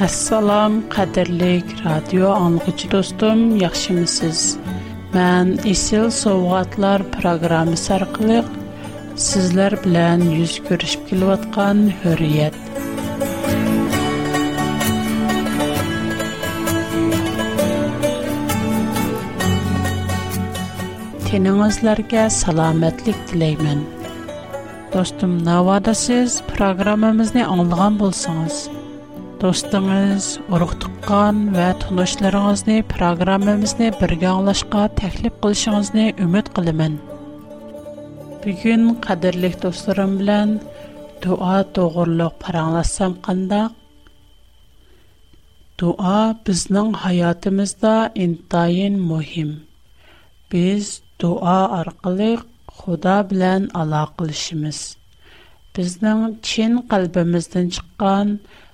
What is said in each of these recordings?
Assalom, qadrlik radio anlıqçı dostum, yaxşımısınız? Mən Isil Sovqatlar proqramı sarqılıq sizlər bilan yüz görüşüb kelayotgan hürriyet. Teningizlərə salamatlik diləyirəm. Dostum, navada siz proqramımızı anlığan bolsanız, دوستانگز، ارختقان و تنوش لرز نی پروگرام مز نی برگالش کا تخلیه قلش مز نی امید قلمن. بیچن قدر لی دوستانم بلن دعا تو غرلق پرانلاسم کند. دعا بزنن حیات مز دا انتاین مهم. بز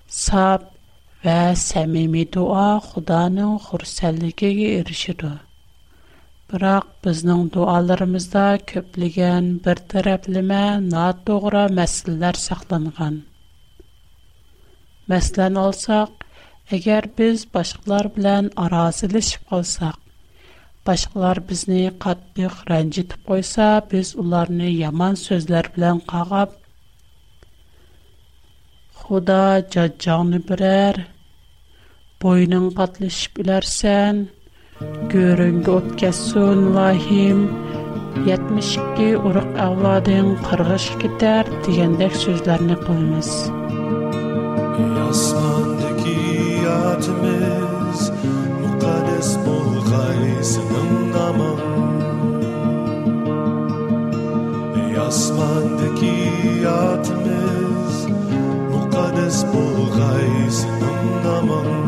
sab və səmimi dua xudanın xürsəlləkəyə irişidu. Бірақ biznin дуаларымызда köpləgən bir tərəblimə nad doğra məsələlər saxlanıqan. Məsələn olsaq, əgər biz başqalar bilən arazili şıb qalsaq, Başqalar bizni qatlıq rəncid qoysa, biz onlarını yaman sözlər bilən қағап, Худа жаджаңны бирер, бойның катлышып үләрсән, көріңгі өткәсін лахим, 72 урық әвладың қырғыш кетер дегендек сөзләрне қылмыз. Ясмандыки ятымыз, мұқадес бұл қайсының намын. Ясмандыки ятымыз, des bulg'aysi undamam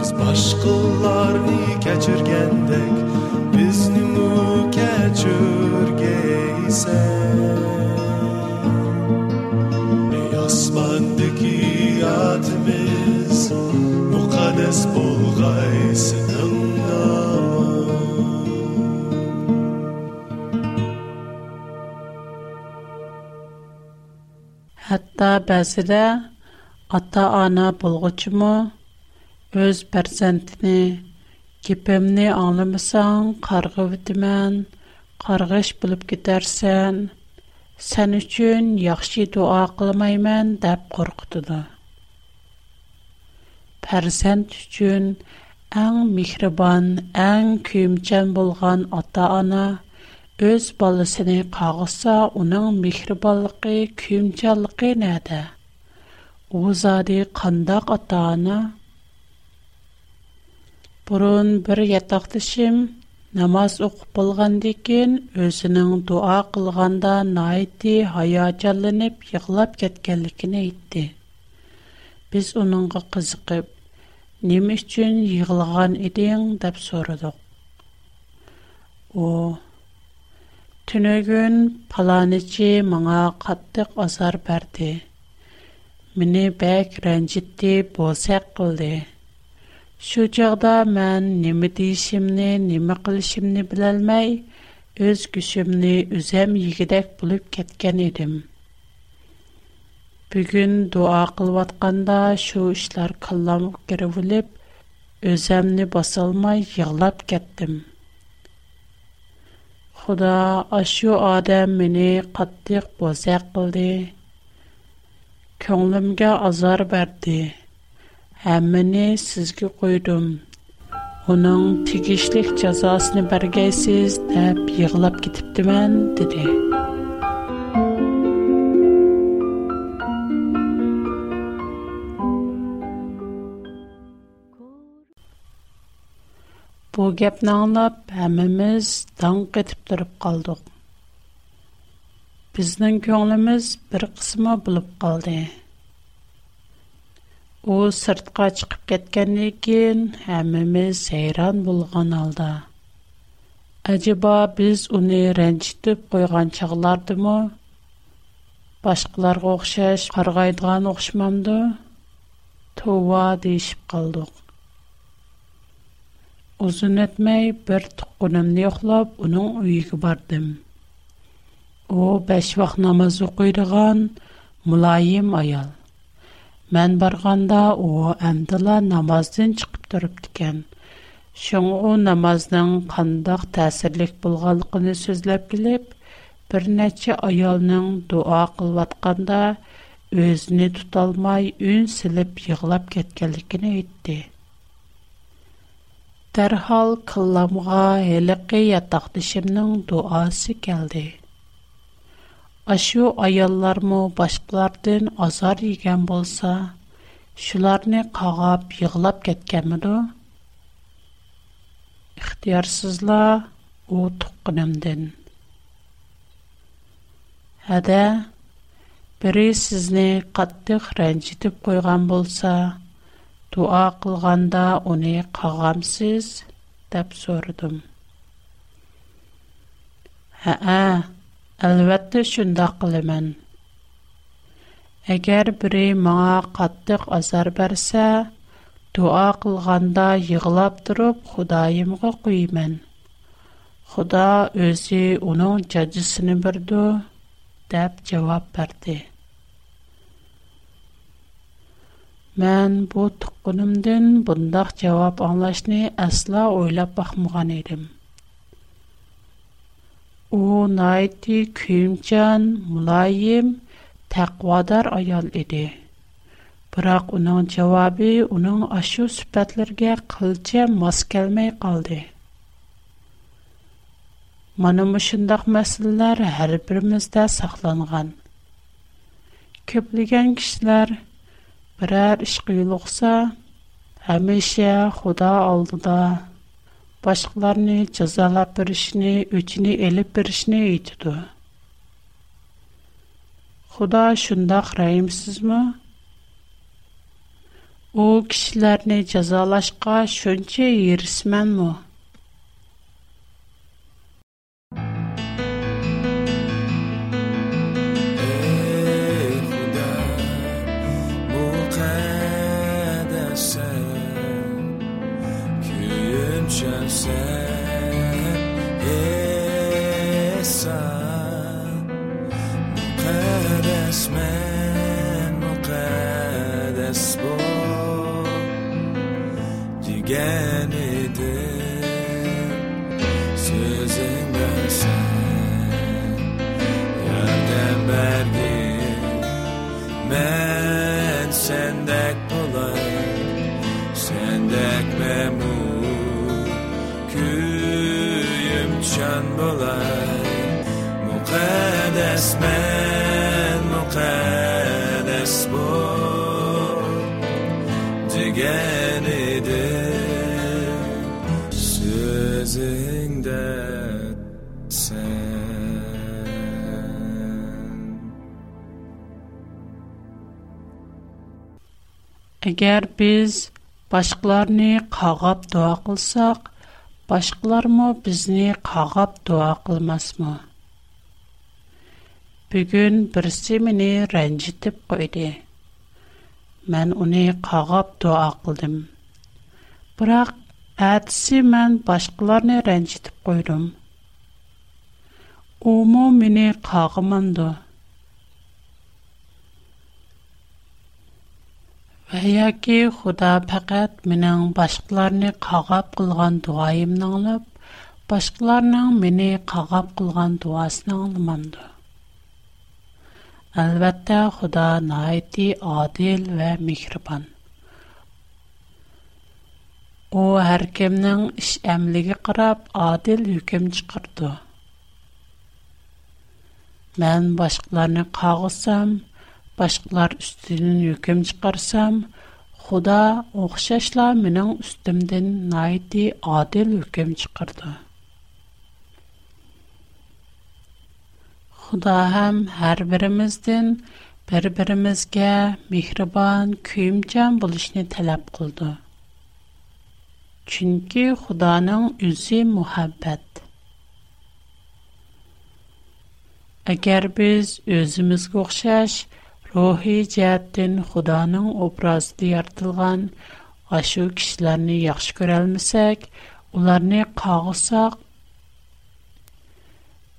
biz keçirgendek, biz kechirgandek biznimi kechirgaysan ey osmondagi yodimiz muqaddas bulg'aysi Hatta bəzən ata-ana bulğucumu öz pərsentini kepmne anlamısan qırğı vitəmən qırğış olub getərsən sən üçün yaxşı dua qılmayım dep qorxutdu da. Pərsent üçün ən mihrəban, ən kömçəm bolğan ata-ana Өз балысыны қағыса, оның мекірбалықы, күйімчалықы нәді? Узади қандақ атағына? Бұрын бір етақтышым, намаз оқып болған декен, өзінің дуа қылғанда найты хая жалынып, еғылап кеткенлікіне етті. Біз оныңғы қызықып, немі үшін еғылған едің, деп сорыдық. О, Түнөгүн паланычы маңа каттык азар берди. Мине бәк ренжитти болсак кылды. Шу чагда мен неме дишимни, неме кылышымны билалмай, өз күшүмни үзем йигидек булып кеткен идим. Бүгүн дуа кылып атканда шу ишлар кылламык керип үлеп, өземни басалмай йыглап кеттим. Худа ашу адам адем мини каттык боза булды. Көңлемгә азар барды. Хәм мини сизге куйдым. Уның тикеслек җзасын бергәсез дип ыгылып китеп димэн диде. Bu gapni anglab, hammamiz dong etib turib qoldik. Bizning ko'nglimiz bir qismi bilib qoldi. U sirtqa chiqib ketgandan keyin hammamiz hayron bo'lgan holda. Acaba biz uni ranjitib qo'ygan chaqlardimi? Boshqalarga o'xshash qarg'aydigan o'xshamamdi? Tova deyishib qoldik. uzun etmək bir tıqqınımını yoxlab, onun uyğu bardım. O, bəş vaxt namazı qoyduğan mülayim ayal. Mən barğanda o, əmdələ namazdın çıxıb durub dikən. Şun o, namazdın qandaq təsirlik bulğalıqını sözləb gülüb, bir nəçə ayalının dua qılvatqanda özünü tutalmay, ün silib yığılab etdi. Дәрхал кылламга хәлеке ятақтышымның дуасы келді. Ашу аялларму башқылардын азар еген болса, шуларны қағап, еғлап кеткенмеду? Ихтиярсызла о тұққынымден. Әдә, бірі сізні қатты хрэнчетіп қойған болса, болса, дуа кылганда уни кагамсыз деп сордум. Ха-а, албетте шундай кылыман. Эгер бири мага каттык азар берсе, дуа кылганда йыгылап туруп Худайымга куйман. Худа өзі оның жаджысыны бірді, деп жауап бірді. Мән бу туqqunimdan bundaq javob anglashni asla o'ylab baxmagan edim. U nayti kuyimchan, mulayim, taqvodar ayol edi. Biroq uning javobi uning ashu sifatlarga qilcha mos kelmay qoldi. Mana shundoq masalalar har birimizda saqlangan. Ko'pligan kishilar Birər iş qıyılıqsa, həmişə Xuda aldıda başqalarını cəzalab birişini, öçünü elib birişini eytidu. Xuda şündaq rəhimsizmi? O kişilərini cəzalaşqa şönçə yerismənmi? Bala, muqaddes men, muqaddes bu. Digene de, sizindä sen. Eger biz başqalarını qagab dua Башҡылар мо безне ҡағап дуа ҡылмасмы? Бүгүн берсе мені ранжитеп ҡойды. Мен уни ҡағап дуа ҡылдым. Бирақ әйтсең, мен башҡыларны ранжитеп ҡойдым. Умо мені ҡағыманды. Әйәке Худа фақат менің башқыларны қағап қылған дуайымны алып, башқыларның мені қағап қылған дуасын алмамды. Әлбәттә Худа найти адил вә михрибан. О, әркемнің іш әмліге қырап, адил үкем чықырды. Мен башқыларны қағысам, башқылар үстінін үкім чықарсам, худа ухшашла минаң үстімдін найди адил үкім чықарды. Худа хам хар біріміздін бір-бірімізге, михрабан, күйімчан бұл ішни талап қылды. Чынки худаның үзі мухаббад. Агар біз үзіміз куқшаш, Рухи жаттин Худоның образды яртылған ашу кишларни яхш көрәлмесек, уларни қағысак,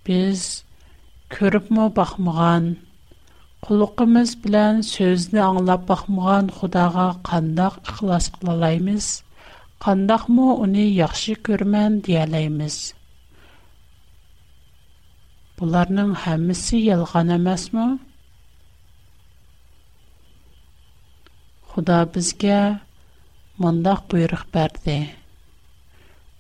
біз көріп му бахмыған, құлықымыз білән сөзді аңлап бахмыған Худаға қандақ ықылас қылалаймыз, қандақ му уни яхши көрмән диялаймыз. Бұларның хәмісі елған әмәс му? Худа безгә мондак буйрык берде.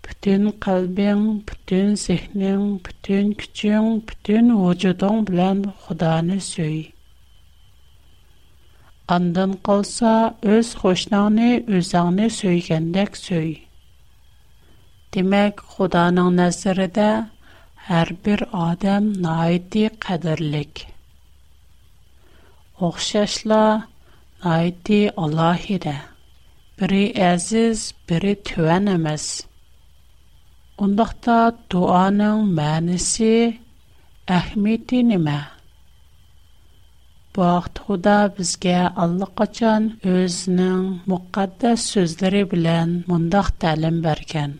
Бүтән калбың, бүтән сехнең, бүтән күчең, бүтән вожудың белән Худаны сөй. Андан калса, өз хошнаңны, үзаңны сөйгәндәк сөй. Демәк, Худаның нәзәрендә һәр бер адам найти кадерлек. Охшашлар айти Аллахиде. Бири әзіз, бири төвән әмәз. Ондақта дуаның мәнісі әхмейті немә? Бақт худа бізге Аллы қачан өзінің мұқаддас сөздері білән мұндақ тәлім бәрген.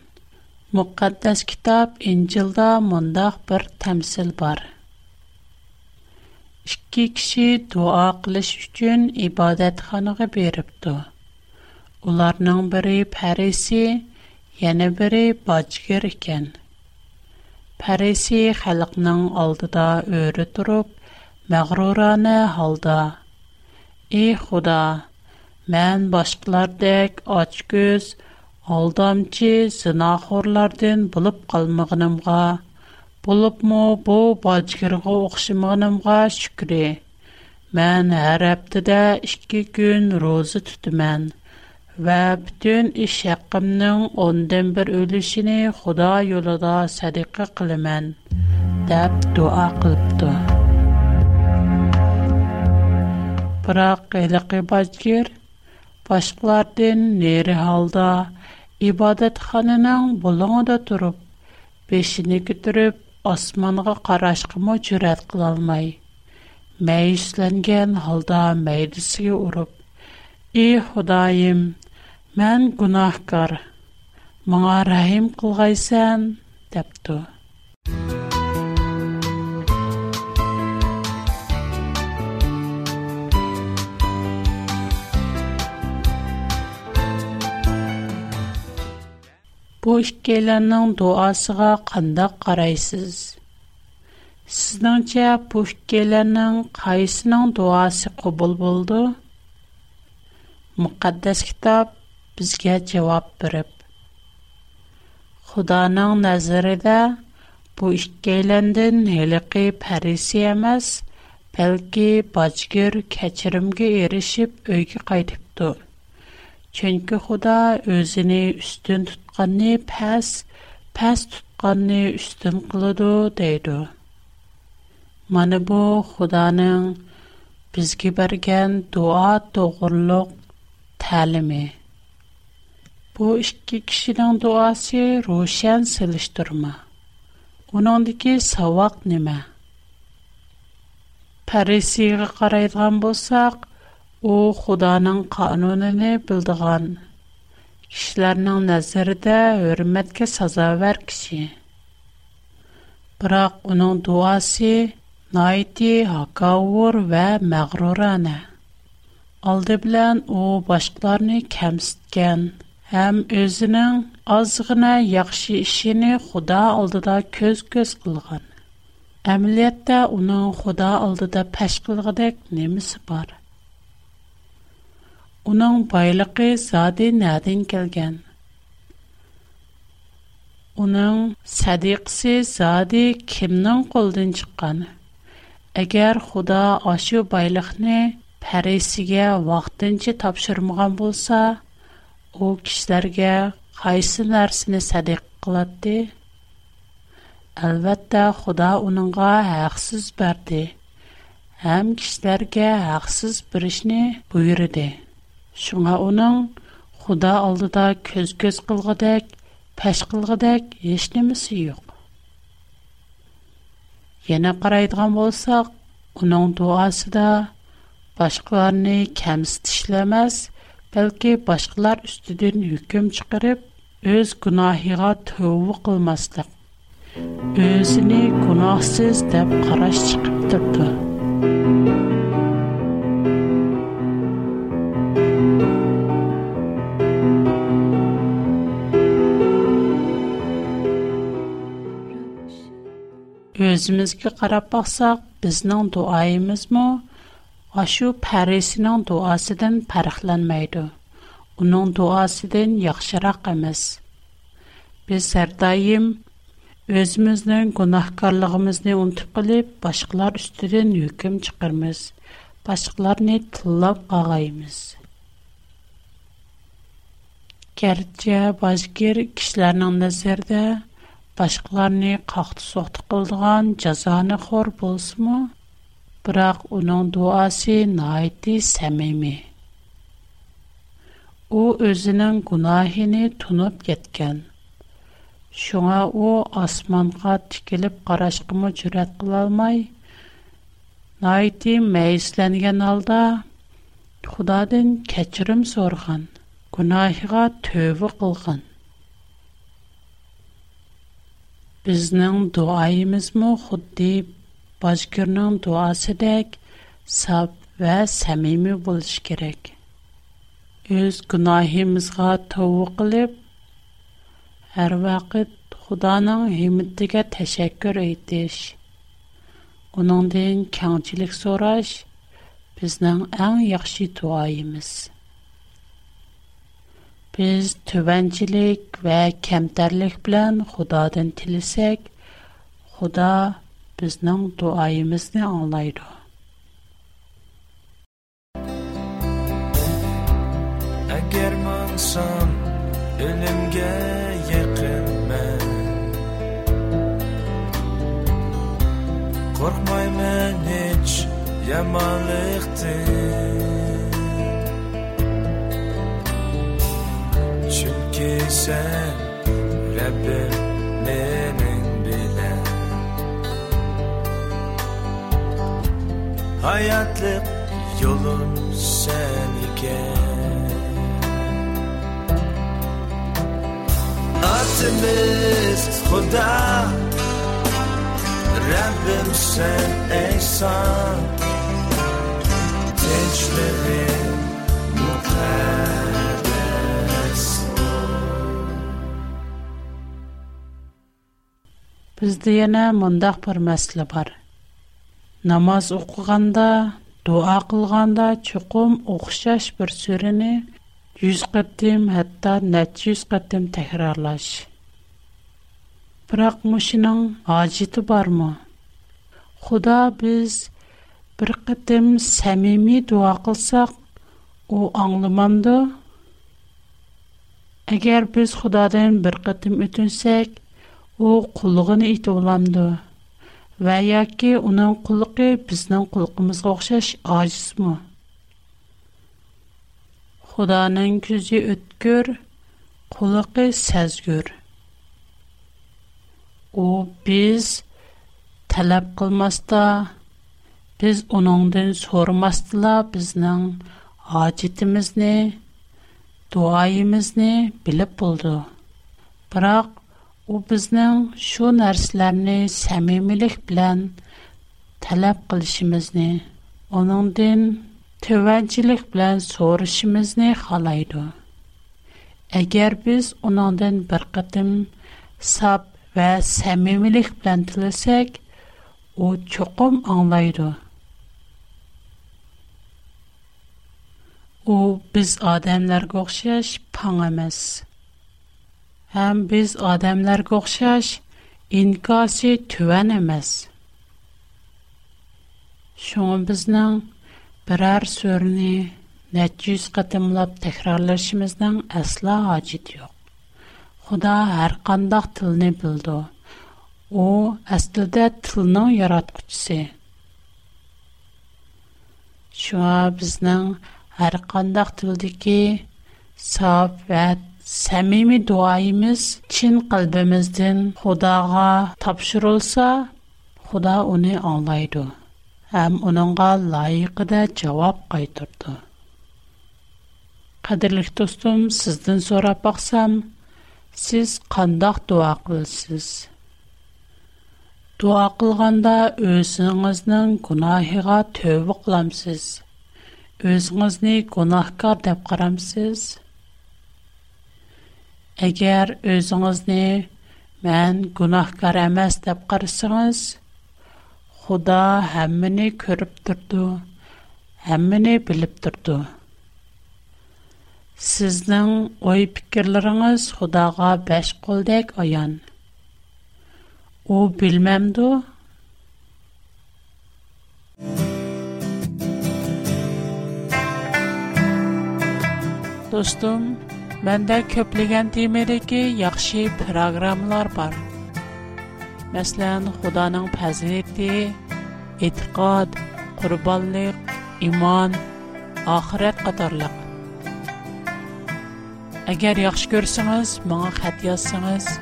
Мұқаддас китап Инжилда мұндақ бір тәмсіл бар ikki kishi duo qilish uchun ibodat xonasiga beribdi. Ularning biri Parisi, yana biri Bachkir ekan. Parisi xalqning oldida o'ri turib, mag'rurona holda: "Ey Xudo, men boshqalardek ochko'z, oldamchi, zinoxorlardan bo'lib qolmaganimga Болыпмо бу балчыгырға оқшымағанымға шүкірі. Мен әр әптіде 2 күн розы түтімен. Вә бүтін іш 10-ден бір өлішіні Құда юлыда сәдіқі қылымен. Дәп дуа қылыпты. Бірақ әліқі балчыгыр, башқылардың нері халда, ибадат ханының болуңы да тұрып, күтіріп, Osmanğa qarashqım oçrat kıla almay. Mäyslängän halda mädese urup: "Ey Hudaim, men gunahkar. Mına rahim kılgaysan?" depdi. Бу иккеләрнең дуасыга қарайсыз? карайсыз? Сезнеңчә, бу иккеләрнең кайсының дуасы кабул булды? Мөхәддәс китап безгә җавап биреп: Худаның назарыдә бұл иккеләрдән һәлеки фарисе емес, бәлки бачкыр кечеримгә эришип өйгә кайтыпты. Чөнки Худа өзүне үстүн тутканны пәс, пәс тутканны үстүн кылыды дейді. Mana bu Худаның bizga bergan duo to'g'riliq ta'limi. Bu ikki kishining duosi ro'shan silishtirma. Uningdagi savoq nima? Parisiga qaraydigan bo'lsak, У худаның кануныне билдегән кешеләрнең нәзәрендә хөрмәткә сазавер kişi. Бирақ аның дуасы найити һакаур ва мәغرур аны. Алды белән ул башкаларны кемсәткән, һәм үзенең озгына işini ишене Худа алдыда күз көз булган. Әмэлиятдә аның Худа алдыда пәшкыллыгы дак бар. Onun baylığı zadi nədən gələn? Onun sadiqsi zadi kimnin qoldan çıqqan? Əgər Xuda aşı baylıqni pərisiyə vaxtınca tapşırmağan bolsa, o kişilərə qaysı nərsini sadiq qılatdı? Әлбәттә, Худа уныңга хақсыз берди. Һәм кишләргә хақсыз биришне буйырды. Шуңа оның Худа алдыда көз-көз қылғыдәк, пәш қылғыдәк еш немісі қарайдыған болсақ, оның дуасы да башқыларыны кәміс бәлкі башқылар үстіден үйкім чықырып, өз күнахиға төуі қылмастық. Өзіне күнахсыз дәп қараш чықып тұрды. Özümüzki qarab baxsaq, biznin duayımız mı? Aşu pərisinin duasıdan pərqlənməydi. Onun duasıdan yaxşıraq emas. Biz hər daim özümüzün günahkarlığımızı unutub qılıb başqalar üstünə hökm çıxırmız. Başqalarını tillab qağayımız. Gerçi başqır Башҡларны ҡаҡты соҡты ҡылған язаны хор булмы? Бирақ уның дуасы най ти семеме. У өҙөнен гунаһине түнөп кеткен. Шуңа у асманҡа тикелеп ҡарашҡымы жүрәт ҡыла алмай. Най ти мәйстәлгән алда Худадан кечирәм сөргән, Біздің дуаимыз му худ дейб бажгірнің дуасы дайк саб ва самими болш керек. Үз гунахимызға таву қилиб, әр вақид худаның химиттігі ташакүр айтиш. Унандың каңчилик сораш біздің Biz tüvənçilik ve kəmtərlik bilən Xudadan tilisək, Xuda bizning duoyimizni anglaydi. Agar mansam o'limga yaqinman. Qo'rqmayman hech yomonlikdan. ki sen Rabbim menin bilen Hayatlık yolun sen iken Atımız Huda Rabbim sen ehsan Teçmenin mukaddes Бізді де яна мындақ бір мәсілі бар. Намаз оқығанда, дуа қылғанда чуқым оқшаш бір сөрені 100 қаттым, хатта нәтч 100 қаттым тәкірарлаш. Бірақ мұшының ажиты бар мұ? Құда біз бір қаттым сәмеми дуа қылсақ, о аңлыманды? Әгер біз Құдадың бір қаттым өтінсәк, o qulluğunu it olamdı. Və ya ki, onun qulluqı bizden qulluqımızı oxşaş aciz mi? Xudanın küzü ötkür, qulluqı səzgür. кылмаста, biz tələb qılmasta, biz onundan sormasla bizden acitimizni, duayimizni O bizning shu narsalarni samimilik bilan talab qilishimizni, onundan tevajjilik bilan so'rashimizni xohlaydi. Agar biz uningdan bir qatim sab va samimilik bilan tilasak, u cho'qim anglaydi. u biz odamlarga o'xshash pang emas Həm biz adamlarga oxşaş, inkosi tüvən emas. Şoňa bizniň birär sörni neçe ýüz gatymlap tekrarlaşymyzdan asla hajat ýok. Xuda her qandaq tilni bildi. O aslida tilniň yaratquçysy. Şoňa bizniň her qandaq tildiki sap we Сәмими дуайымыз чин қалбымызден Худаға тапшырылса, Худа оны аңлайды. Әм оныңға лайықы жауап қайтырды. Қадірлік достым, сіздің сорап бақсам, сіз қандақ дуа қылсыз. Дуа қылғанда өзіңіздің күнахиға төбі қыламсыз. Өзіңізіне күнахкар деп қарамсыз. Әгәр өзіңізні мән күнахкар әмәс деп қарсыңыз, Худа әммені көріп тұрды, әммені біліп тұрды. Сіздің ой пікірліріңіз Худаға бәш қолдек оян. О, білмәмді? Достым, Мендә köплегән тема ди ке var программалар бар. Мәсәлән, Худаның пәзәре ки: иттиқад, курбанлык, иман, ахырет катарлык. Әгәр яхшы күрсәгез, моңа хатыяссагез,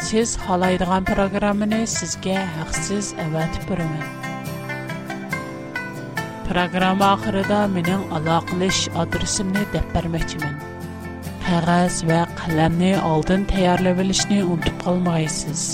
сез халайдырган программаны сезгә һәқсиз әвәтә торымын. Программа ахырында менәң аلاقлыш адресимне тәпәрмәк qog'oz va qalamni oldin tayyorlab olishni unutib qolmaysiz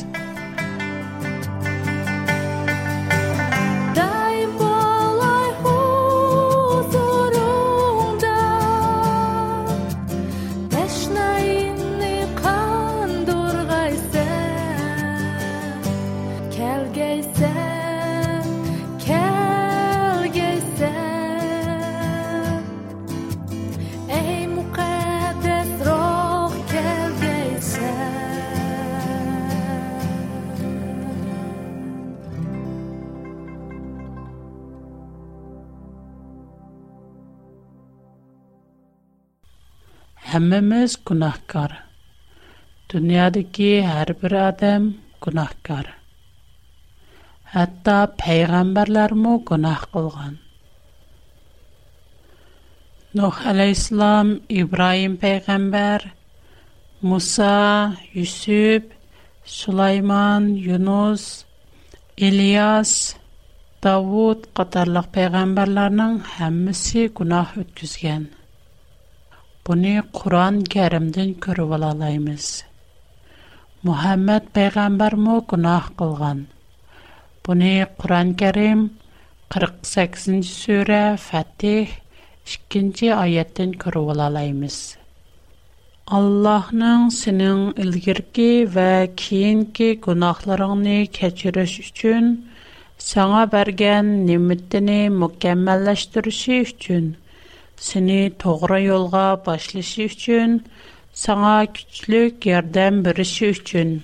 Memes gunahkar. Dünyädäki hәр bir adam gunahkar. Hatta peyğamberlarmu gunah kılğan. No xallay İslam İbrahim peyğamber, Musa, Yüsüp, Süleyman, Yunus, İlyas, Davud qatarlıq peyğamberlärnän hämmesi gunah ötkizgän. Бүне Куран Кәримдән күреп алабыз. Мөхәммәд пәйгамбер мо гынаһ кылган. Буны Куран Кәрим 48нчы сүре, Фәтх 2нчы аяттен күреп алабыз. Аллаһның синең илгәрки вә киенки гынаһларыңны кечИриш саңа бергән ни'мәттене mükәммәллаштрышу өчен seni toğra yolğa başlaşı üçün, sana küçlük yerdən birişi üçün,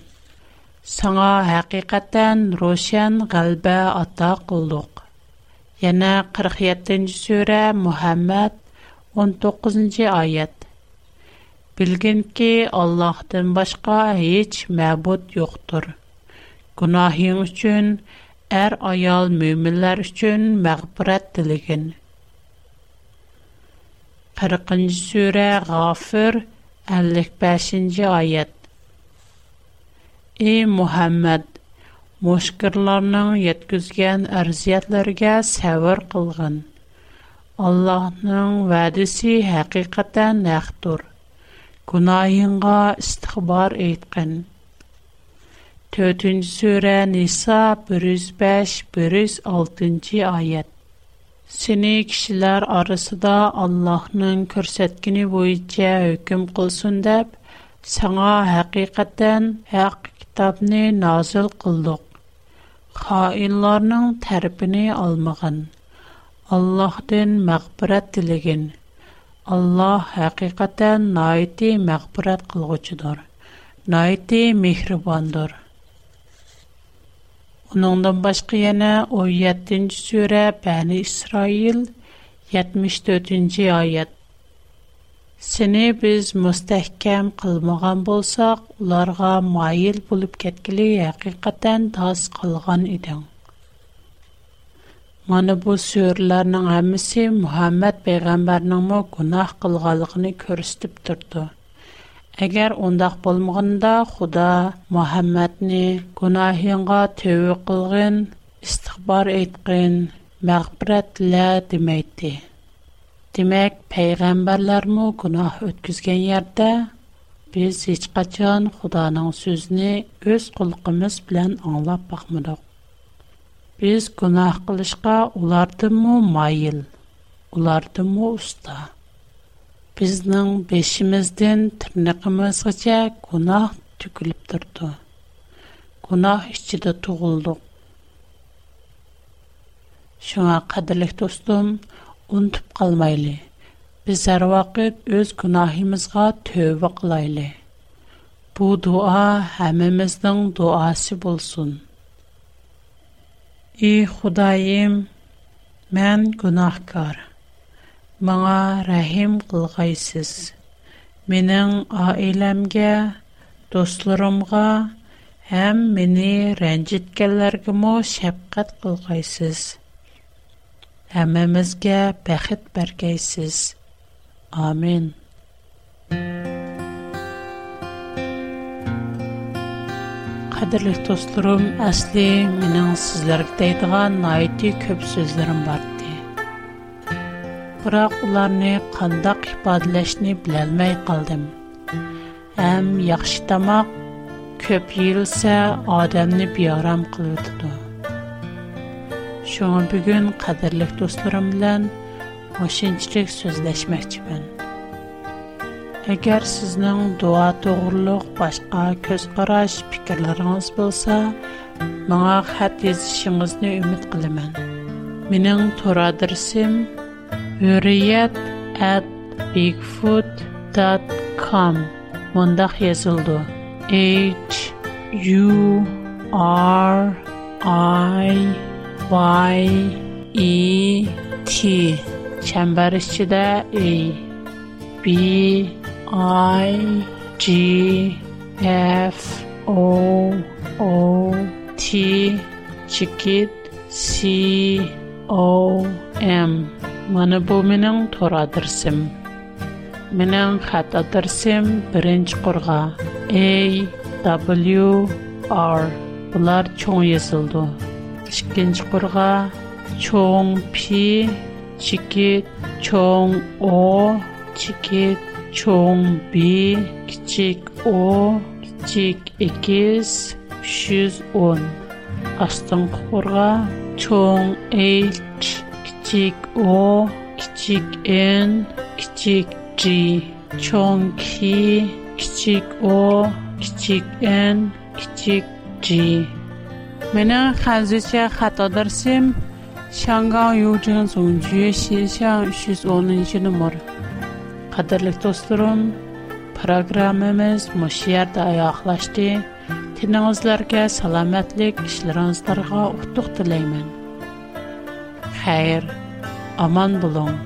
sana həqiqətən roşan qalbə ata qulluq. Yana 47-ci sürə Muhammed 19-ci ayet. Bilgin ki, Allah'tan başqa heç məbud yoxdur. Günahin üçün, ər er ayal müminlər üçün məqbirət diligin.'' 40 cı сүре Гафир 55-нче аят. Эй Мухаммад, мушкырларның yetkizгән арзиятләргә сәвер кылгын. Аллаһның вәдесе хакыйкатан нәхтур. Гунаһыңга истихбар әйткән. 4-нче сүре Ниса 105 106 cı аят. Сене кишиләр арасында Аллаһның көрсәткене буенча өкім кылсын дип саңа һәқиқаттан Һәбәр китабын назил кылдык. Хаилларның тәрбине алмагын. Аллаһтен мәгъбурат тилеген. Аллаһ һәқиқаттан найити мәгъбурат кылгучыдыр. Найити михрибандыр. Onundan başqa yana 17-ci surə Bani İsrail 74-ci ayət. Seni biz müstəhkəm qılmağan bolsaq, onlara mayil bulub getkili həqiqətən tas qılğan idin. Mana bu surələrin hamısı Muhammad peyğəmbərinin mə günah qılğanlığını göstərib Егер ондақ булмогында Худа Мухаммадны гынаһенгә төйе кылган, истихбар әйткән мәгберәтле димәйт. Димәк пайгамбарлармы гынаһ үткәзгән ярдә без һич качан Худаның сөзне үз кулкыбыз белән аңлап пақмадык. Без гынаһ кылышка улар ты мо майл. Улар ты بزنن بیشیم از دن ترنقم از گچ کنه تقلب درد کنه اشتد تو گل دو شما قدر لخت استم اون تو قلمایی بزر وقت از کنهیم از گات هو وقلایی маңа рахим кылгайсыз. Менің айламге, достларымға, әм мені рәнжіткәлергі мо шәпқат кылгайсыз. Әмімізге бәхет бәргейсіз. Амин. Қадірлік достларым, әсли менің сізлергі дейдіған айты көп сөздерім барды. biroq ularni qandaq ifodalashni bilolmay qoldim ham yaxshi tomoq ko'p yeyilsa odamni beorom qiladi shunga bugun qadrli do'stlarim bilan o'shunchalik so'zlashmoqchiman agar sizning duo to'g'riliq boshqa ko'z qarash fikrlaringiz bo'lsa menga xat yozishingizni umid qilaman mening to'r adresim hürriyet at bigfoot.com mundaq yazıldı. H U R I Y E T çember içinde A B I G F O O T Çikit C O M Маны бу минин тур адырсим. Минин хат адырсим биринч қорға. A, W, R. Былар чонг езилду. Чикенч қорға. пи, чикет, чонг о, чикет, чонг би, кичек о, кичек екез, шыз он. Астын қорға. kichik o kichik n kichik g cho'ng ki kichik o kichik n kichik g mena hanzicha xato darsim shangang yujin zongju shishang 310 nomer qadrli do'stlarim programmamiz mush yerda oyoqlashdi tiningizlarga salomatlik ishlaringizlarga utuq tilayman Һәр аман булың